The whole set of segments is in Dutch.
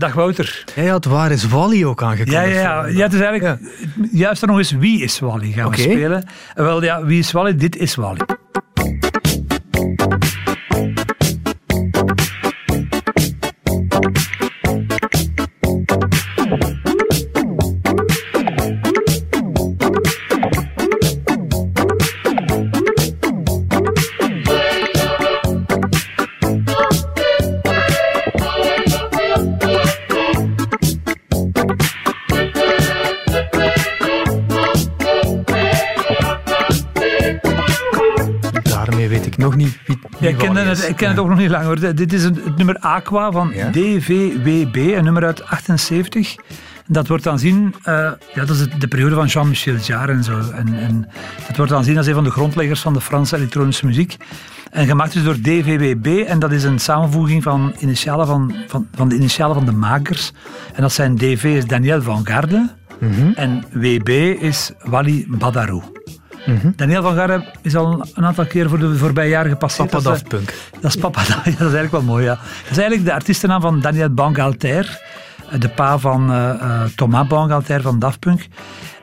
Dag Wouter. Jij had Waar is Wally ook aangekondigd. Ja, ja, ja. ja het is eigenlijk juist er nog eens Wie is Wally gaan we spelen. En Wel ja, Wie is Wally? Dit is Wally. Ken, het, is. ik ken het Ja. ook nog niet lang hoor. Dit is het nummer Aqua van Ja. DVWB, een nummer uit 78. Dat wordt dan zien, eh, ja, dat is de periode van Jean-Michel Jarre en zo. En, en dat wordt dan zien als een van de grondleggers van de Franse elektronische muziek. En gemaakt is door DVWB en dat is een samenvoeging van, initialen van, van, van de initialen van de makers. En dat zijn DV is Daniel Van Garde Mhm. en WB is Wally Badarou. Mhm. Daniel Van Garde is al een aantal keer voor de voorbije jaren gepasseerd. Papa Dat is, Daft Punk. dat is papa. Ja, dat is eigenlijk wel mooi, ja. Dat is eigenlijk de artiestennaam van Daniel Bangalter, de pa van eh, eh, Thomas Bangalter van Daft Punk.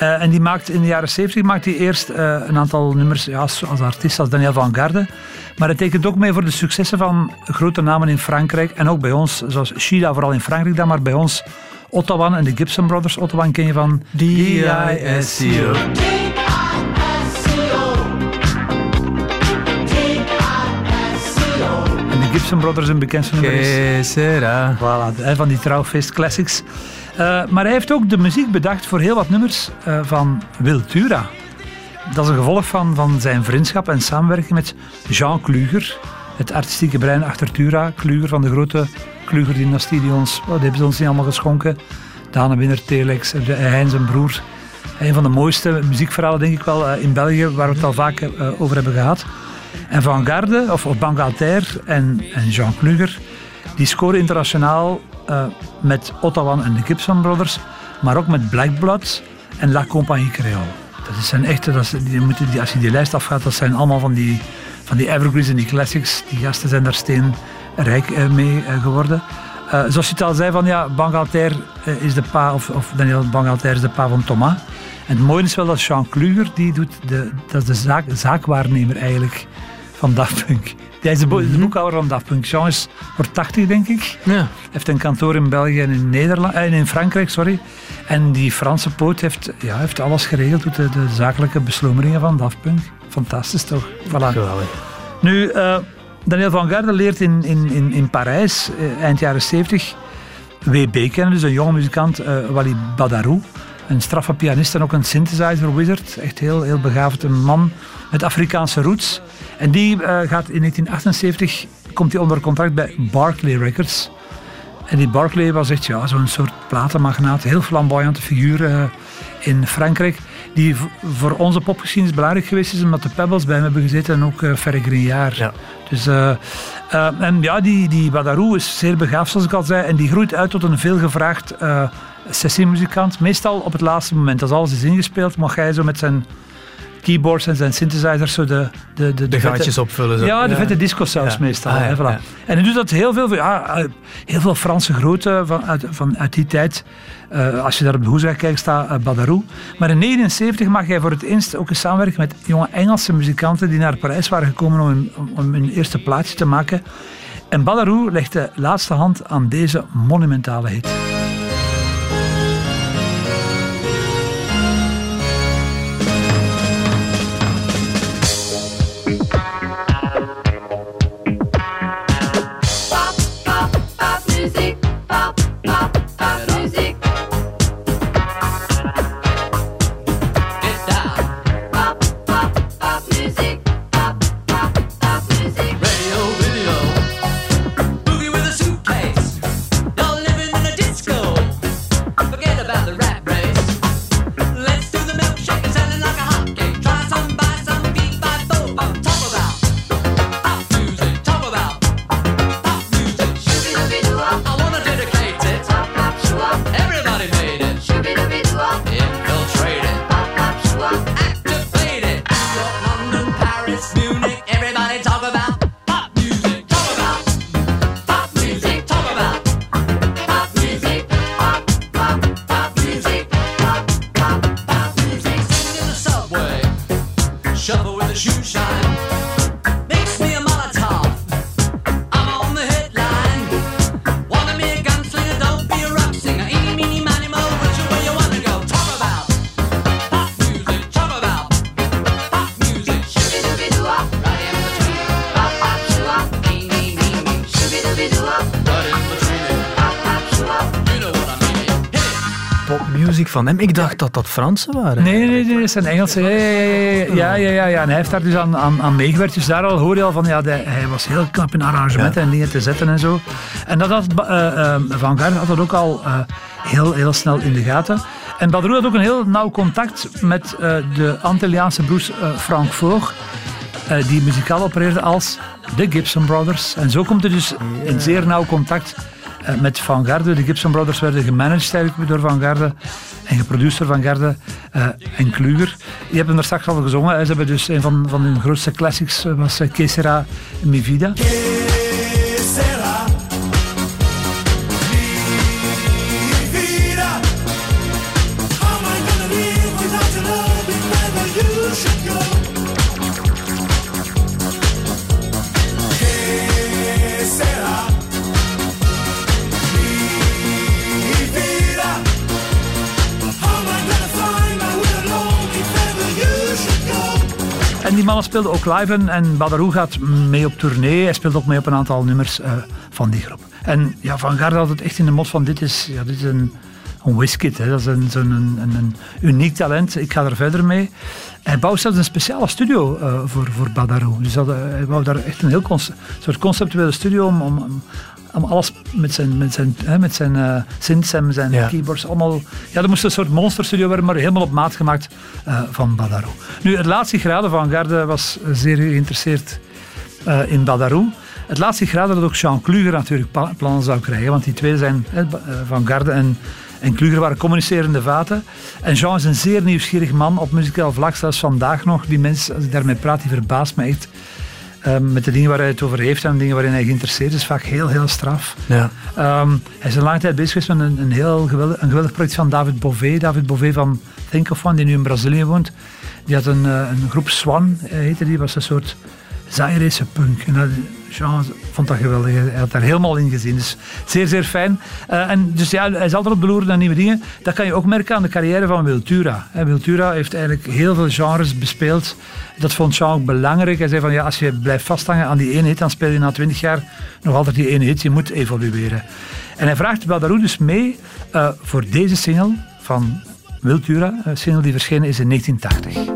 Eh, en die maakt in de jaren 70 maakt hij eerst eh, een aantal nummers ja, als, als artiest, als Daniel Van Garde. Maar het tekent ook mee voor de successen van grote namen in Frankrijk. En ook bij ons, zoals Shida, vooral in Frankrijk dan, maar bij ons Ottawan en de Gibson Brothers. Ottawan ken je van D.I.S.C.O. Gibson Brothers, een bekendste nummer is... Voilà, van die trouwfeest classics. Eh, maar hij heeft ook de muziek bedacht voor heel wat nummers eh, van Wil Tura. Dat is een gevolg van, van zijn vriendschap en samenwerking met Jean Kluger. Het artistieke brein achter Tura. Kluger van de grote Kluger-dynastie die ons, oh, die hebben ze ons niet allemaal geschonken. Daan Winner, Telex, de- Hein zijn broer. Een van de mooiste muziekverhalen denk ik wel eh, in België, waar we het al vaak eh, over hebben gehad. En Van Garde, of, Bangalter en, en Jean Kluger, die scoren internationaal eh, met Ottawa en de Gibson Brothers, maar ook met Black Blood en La Compagnie Creole. Dat zijn echte, dat die moeten, die, als je die lijst afgaat, dat zijn allemaal van die, van die evergreens en die classics. Die gasten zijn daar steenrijk eh, mee eh, geworden. Zoals je het al zei, van, ja, Bangalter is de pa, of, of Daniel Bangalter is de pa van Thomas. En het mooie is wel dat Jean Kluger, die doet de, dat is de zaak, zaakwaarnemer eigenlijk van Daft Punk. Hij is de, bo- de boekhouder van Daft Punk. Jean is voor 80, denk ik. Ja. heeft een kantoor in België en in, Nederland, eh, in Frankrijk. Sorry. En die Franse poot heeft, ja, heeft alles geregeld. Doet de, de zakelijke beslomeringen van Daft Punk. Fantastisch toch? Voilà. Geweldig. Nu, eh, Daniel van Garde leert in, in, in, in Parijs, eh, eind jaren 70, WB kennen, dus een jonge muzikant, eh Wally Badarou. Een straffe pianist en ook een synthesizer wizard. Echt heel, heel begaafd, een man met Afrikaanse roots. En die eh, gaat in 1978, komt hij onder contract bij Barclay Records. En die Barclay was echt ja, zo'n soort platenmagnaat, heel flamboyante figuur eh, in Frankrijk. Die voor onze popgeschiedenis belangrijk geweest is, omdat de Pebbles bij hem hebben gezeten en ook uh, Ferre Grignard. Ja. Dus, eh, eh, en ja, die, die Badarou is zeer begaafd, zoals ik al zei. En die groeit uit tot een veelgevraagd eh sessiemuzikant. Meestal op het laatste moment. Als alles is ingespeeld, mag hij zo met zijn keyboards en zijn synthesizers zo de, de, de, De vette- gaatjes opvullen. Zo. ja, de vette disco saus Ja. meestal. Ah, hè, voilà. En hij doet dat heel veel, ja, eh, heel veel Franse groten van, uit, van, uit die tijd. Eh, als je daar op de hoezak kijkt, staat uh, Badarou. Maar in 1979 mag hij voor het eerst ook een samenwerking met jonge Engelse muzikanten die naar Parijs waren gekomen om een, om, een eerste plaatje te maken. En Badarou legt de laatste hand aan deze monumentale hit. Muziek van hem. Ik dacht dat dat Fransen waren. Nee, nee, nee, dat zijn Engelse. Ja, ja, ja, ja. En hij heeft daar dus aan, aan, aan meegewerkt. Dus daar al hoor je al van, ja, hij was heel knap in arrangementen en dingen te zetten en zo. En dat had eh, eh, Van Gaarde had dat ook al eh, heel, heel snel in de gaten. En Badrou had ook een heel nauw contact met de Antilliaanse broers Frank Voog. die muzikaal opereerden als de Gibson Brothers. En zo komt er dus in zeer nauw contact met Van Garde. De Gibson Brothers werden gemanaged eigenlijk door Van Garde en geproduceerd Van Garde eh, en Kluger. Je hebt hem daar straks al gezongen. Ze hebben dus een van, van hun grootste classics eh, was Kesera Mi Ook live en, Badarou gaat mee op tournee. Hij speelt ook mee op een aantal nummers eh, van die groep. En ja, Van Garde had het echt in de mot van dit is, ja, dit is een, een whiskit. Hè. Dat is een, zo'n een, een, uniek talent. Ik ga er verder mee. Hij bouwt zelfs een speciale studio eh, voor, voor Badarou. Dus dat, eh, hij bouwt daar echt een heel soort conceptuele studio om, om alles met zijn, met zijn, hè, met zijn eh, synths en zijn Ja. keyboards allemaal... Ja, dat moest een soort monsterstudio worden, maar helemaal op maat gemaakt eh, van Badarou. Nu, het laatste graden van Garde was zeer geïnteresseerd eh, in Badarou. Het laatste graden dat ook Jean Kluger natuurlijk plannen zou krijgen, want die twee zijn hè, Van Garde en, en Kluger waren communicerende vaten. En Jean is een zeer nieuwsgierig man op muzikaal vlak, zelfs vandaag nog. Die mensen, als ik daarmee praat, die verbaast me echt. Eh, met de dingen waar hij het over heeft en de dingen waarin hij geïnteresseerd is, vaak heel, heel straf. Ja. Ehm, hij is een lange tijd bezig geweest met een, een heel geweldig, een geweldig project van David Bové. David Bové van Think of One, die nu in Brazilië woont. Die had een, eh, een groep Swan, eh, heette die, was een soort Zairese punk. En dat, Jean vond dat geweldig. Hij had daar helemaal in gezien. Dus zeer, zeer fijn. Eh, en dus ja, hij is altijd op de loer naar nieuwe dingen. Dat kan je ook merken aan de carrière van Wiltura. Wiltura heeft eigenlijk heel veel genres bespeeld. Dat vond Jean ook belangrijk. Hij zei van ja, als je blijft vasthangen aan die ene hit, dan speel je na twintig jaar nog altijd die ene hit. Je moet evolueren. En hij vraagt Badarou dus mee eh, voor deze single van Wiltura. Een single die verschenen is in 1980.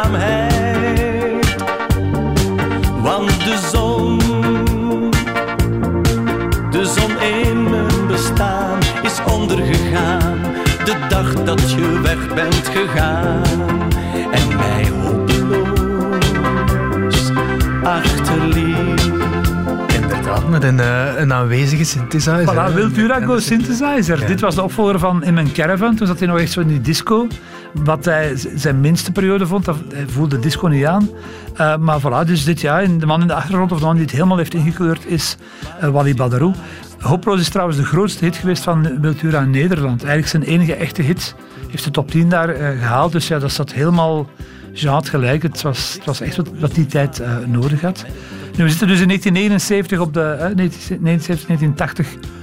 Eenzaamheid. Want de zon, de zon in mijn bestaan is ondergegaan. De dag dat je weg bent gegaan en mij hopeloos achterliet. Inderdaad, met een, eh, een aanwezige synthesizer. Voilà. Wiltura Go Synthesizer. Ja. Dit was de opvolger van In Mijn Caravan. Toen zat hij nog echt zo in die disco. Wat hij zijn minste periode vond. Hij voelde disco niet aan. Eh, maar voilà, dus dit jaar. De man in de achtergrond, of de man die het helemaal heeft ingekleurd, is eh, Wally Badarou. Hopeloos is trouwens de grootste hit geweest van Wiltura in Nederland. Eigenlijk zijn enige echte hit. Heeft de top 10 daar eh, gehaald. Dus ja, dat zat helemaal... Had gelijk. Het was, het was echt wat, die tijd nodig had. Nu, we zitten dus in 1979 op de... eh, 1979, 1980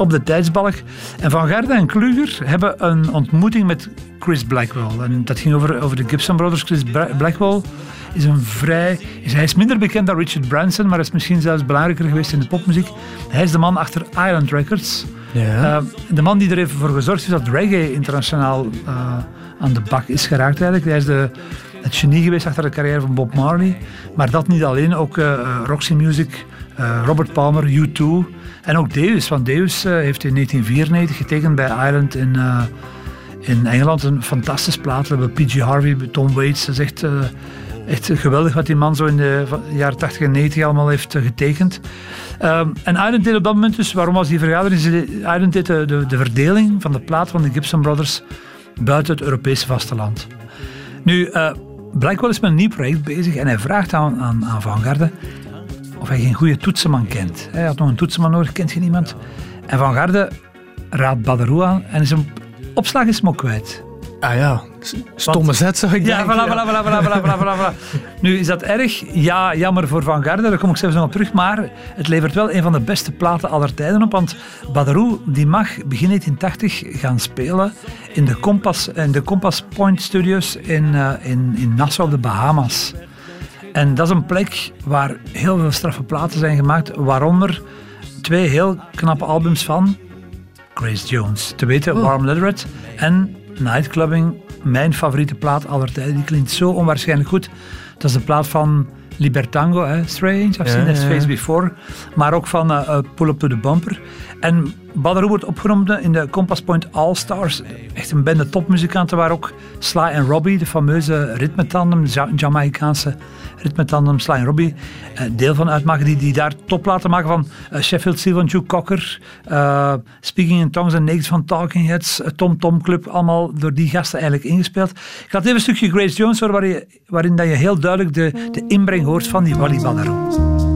op de tijdsbalk. En Van Garde en Kluger hebben een ontmoeting met Chris Blackwell. En dat ging over, over de Gibson Brothers. Chris Blackwell is een vrij... Is, hij is minder bekend dan Richard Branson, maar is misschien zelfs belangrijker geweest in de popmuziek. Hij is de man achter Island Records. Ja. Eh, de man die er even voor gezorgd heeft dat reggae internationaal eh, aan de bak is geraakt eigenlijk. Hij is de, het genie geweest achter de carrière van Bob Marley. Maar dat niet alleen, ook eh, Roxy Music, eh, Robert Palmer, U2 en ook Deus. Want Deus eh, heeft in 1994 getekend bij Island in, eh, in Engeland. Een fantastisch plaat. We hebben P.G. Harvey, Tom Waits. Dat is echt, echt geweldig wat die man zo in de jaren 80 en 90 allemaal heeft getekend. Ehm, en Island deed op dat moment dus, waarom was die vergadering? Island deed de, de, de verdeling van de plaat van de Gibson Brothers buiten het Europese vasteland. Nu, blijkbaar is met een nieuw project bezig en hij vraagt aan, aan, aan Van Garde of hij geen goede toetsenman kent. Hij had nog een toetsenman nodig, kent je niemand? En Van Garde raadt Badarou aan en zijn opslag is hem ook kwijt. Ah ja, stomme zet zou ik Ja, denken. voilà, voilà, voilà, voilà, voilà, voilà, voilà, voilà. Nu, is dat erg? Ja, jammer voor Van Garde, daar kom ik zelfs nog op terug. Maar het levert wel een van de beste platen aller tijden op. Want Badarou die mag begin 1980 gaan spelen in de Compass, in de Compass Point Studios in, eh, in, in Nassau, de Bahamas. En dat is een plek waar heel veel straffe platen zijn gemaakt. Waaronder twee heel knappe albums van Grace Jones. Te weten Warm Leatherette en Nightclubbing. Mijn favoriete plaat aller tijden. Die klinkt zo onwaarschijnlijk goed. Dat is de plaat van Libertango, hè? Strange, I've seen Ja, this ja, ja. face before. Maar ook van eh, eh, Pull Up to the Bumper. En Badarou wordt opgenomen in de Compass Point All Stars. Echt een bende topmuzikanten waar ook Sly en Robbie, de fameuze ritmetandem, de Ja- Jamaicaanse ritmetandem Sly en Robbie, eh, deel van uitmaken. Die, die daar top laten maken van eh, Sheffield Steel van Joe Cocker, eh, Speaking in Tongues en Naked van Talking Heads, Tom Tom Club, allemaal door die gasten eigenlijk ingespeeld. Ik had even een stukje Grace Jones horen, waar waarin dat je heel duidelijk de, de inbreng hoort van die Wally Badarou.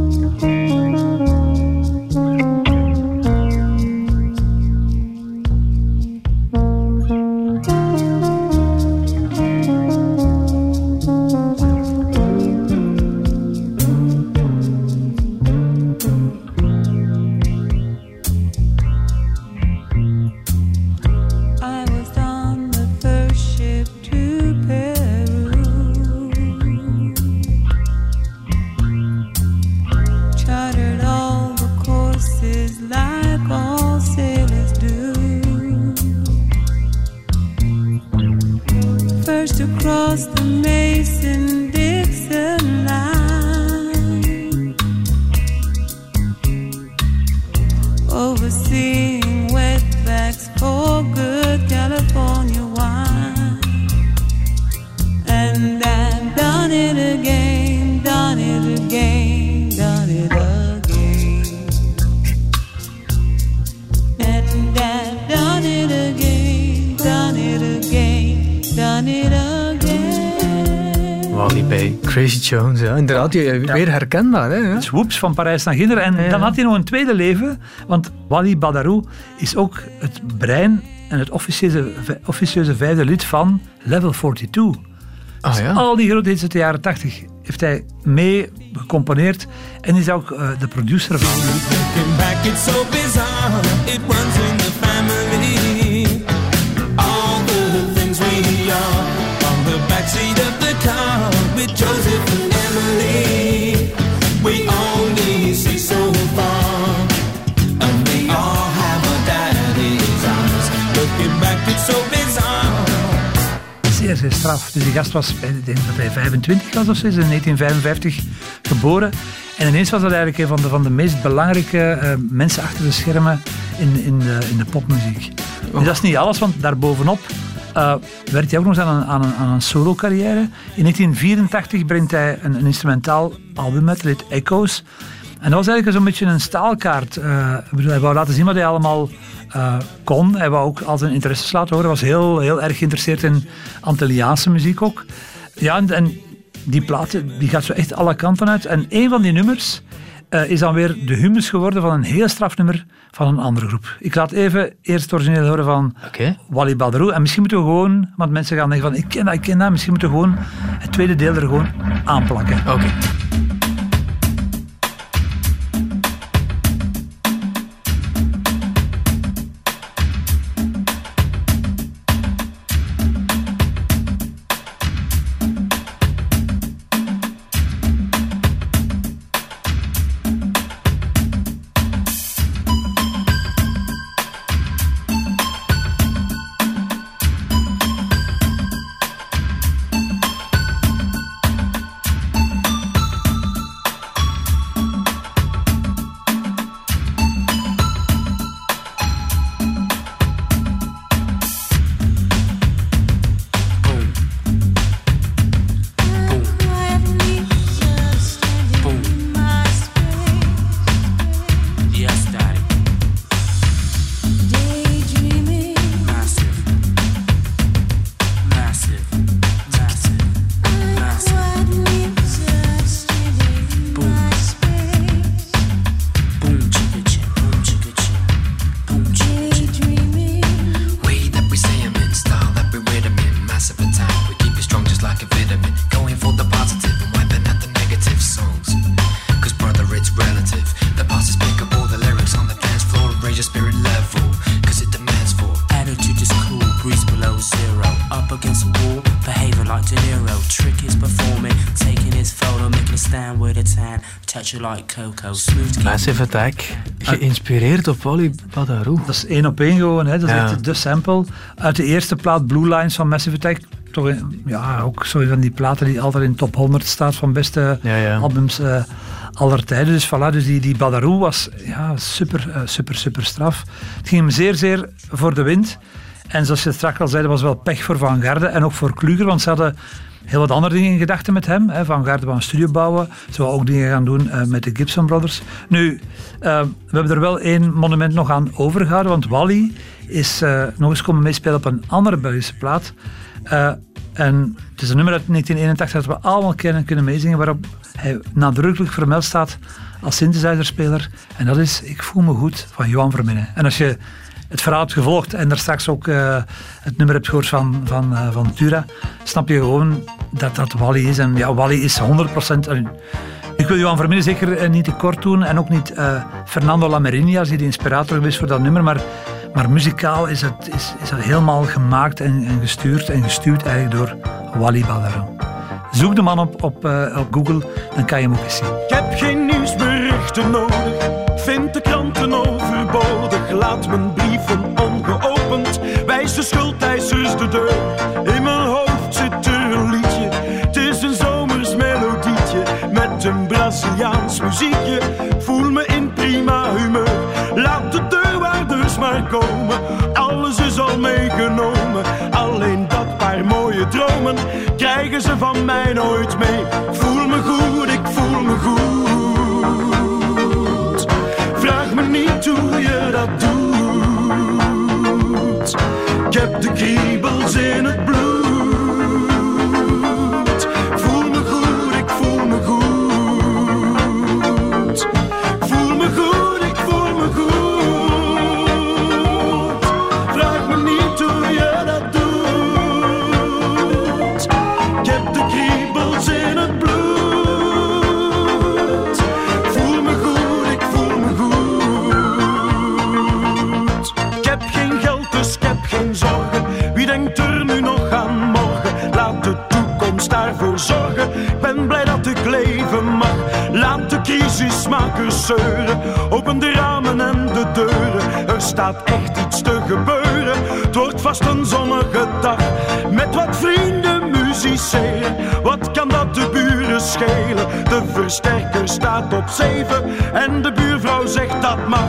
Crazy Jones, ja. Inderdaad, je- weer herkenbaar, hè. ja. Dus woeps, van Parijs naar Ginder. En dan had hij nog een tweede leven, want Wally Badarou is ook het brein en het officieuze, officieuze vijfde lid van Level 42. Ah ja. Al die grote hits uit de jaren 80 heeft hij mee gecomponeerd en is ook eh, de producer van. Straf. Dus die gast was, ik denk dat hij 25 was of zo, is in 1955 geboren. En ineens was dat eigenlijk een van de, van de meest belangrijke eh, mensen achter de schermen in, in, de, in de popmuziek. Nu, dat is niet alles, want daarbovenop eh werkt hij ook nog eens aan een, aan een, aan een solo-carrière. In 1984 brengt hij een, een instrumentaal album uit, dat heet Echoes. En dat was eigenlijk zo'n beetje een staalkaart. Ik bedoel, hij wou laten zien wat hij allemaal eh, kon. Hij wou ook al zijn interesses laten horen. Hij was heel, heel erg geïnteresseerd in Antilliaanse muziek ook. Ja, en, en die plaat die gaat zo echt alle kanten uit. En een van die nummers eh, is dan weer de humus geworden van een heel strafnummer van een andere groep. Ik laat even eerst het origineel horen van Oké. Wally Badarou. En misschien moeten we gewoon, want mensen gaan denken van ik ken dat, ik ken dat. Misschien moeten we gewoon het tweede deel er gewoon aanplakken. Oké. Wall, behavior like De Niro. Trick is performing, taking his photo, making a stand with a tan. Touch you like Coco, smooth to Massive Attack, geïnspireerd op Wally Badarou. Dat is één op één gewoon. Hè. Dat is Ja. echt de sample. Uit de eerste plaat Blue Lines van Massive Attack. Toch ja, ook zo van die platen die altijd in top 100 staat van beste Ja, ja. albums eh, aller tijden. Dus voilà, dus die, die Badarou was ja, super, eh, super, super straf. Het ging hem zeer, zeer voor de wind. En zoals je straks al zei, dat was wel pech voor Van Garde en ook voor Kluger, want ze hadden heel wat andere dingen in gedachten met hem. Van Garde wou een studio bouwen. Ze wou ook dingen gaan doen eh, met de Gibson Brothers. Nu, eh, we hebben er wel één monument nog aan overgehouden, want Wally is eh, nog eens komen meespelen op een andere Belgische plaat. En het is een nummer uit 1981 dat we allemaal kennen kunnen meezingen, waarop hij nadrukkelijk vermeld staat als synthesizerspeler. En dat is Ik voel me goed van Johan Verminnen. En als je het verhaal hebt gevolgd en daar straks ook eh, het nummer hebt gehoord van, van, eh, van Tura, snap je gewoon dat dat Wally is. En ja, Wally is 100%. en ik wil Johan Verminnen zeker eh, niet tekort doen en ook niet Fernando Lamerinia, als die de inspirator geweest voor dat nummer, maar, maar muzikaal is het, is, is het helemaal gemaakt en, en gestuurd en gestuurd eigenlijk door Wally Badarou. Zoek de man op, op, op Google, dan kan je hem ook eens zien. Ik heb geen nieuwsberichten nodig, vind de kranten overbodig. Laat mijn brieven ongeopend, wijs de schuldeisers de deur. In mijn hoofd zit een liedje, het is een zomers melodietje. Met een Braziliaans muziekje, voel me in prima humeur. Laat de deurwaarders maar komen, alles is al meegenomen. Alleen dat paar mooie dromen, krijgen ze van mij nooit mee. Voel me goed, ik voel me goed. Vraag me niet hoe je dat doet. Ik heb de kriebels in het bloed. De crisismakers zeuren. Open de ramen en de deuren. Er staat echt iets te gebeuren. Het wordt vast een zonnige dag. Met wat vrienden musiceren. Wat kan dat de buren schelen? De versterker staat op zeven. En de buurvrouw zegt dat mag.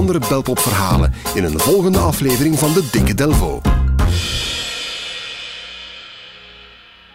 Andere Belpop-verhalen in een volgende aflevering van de Dikke Delvo.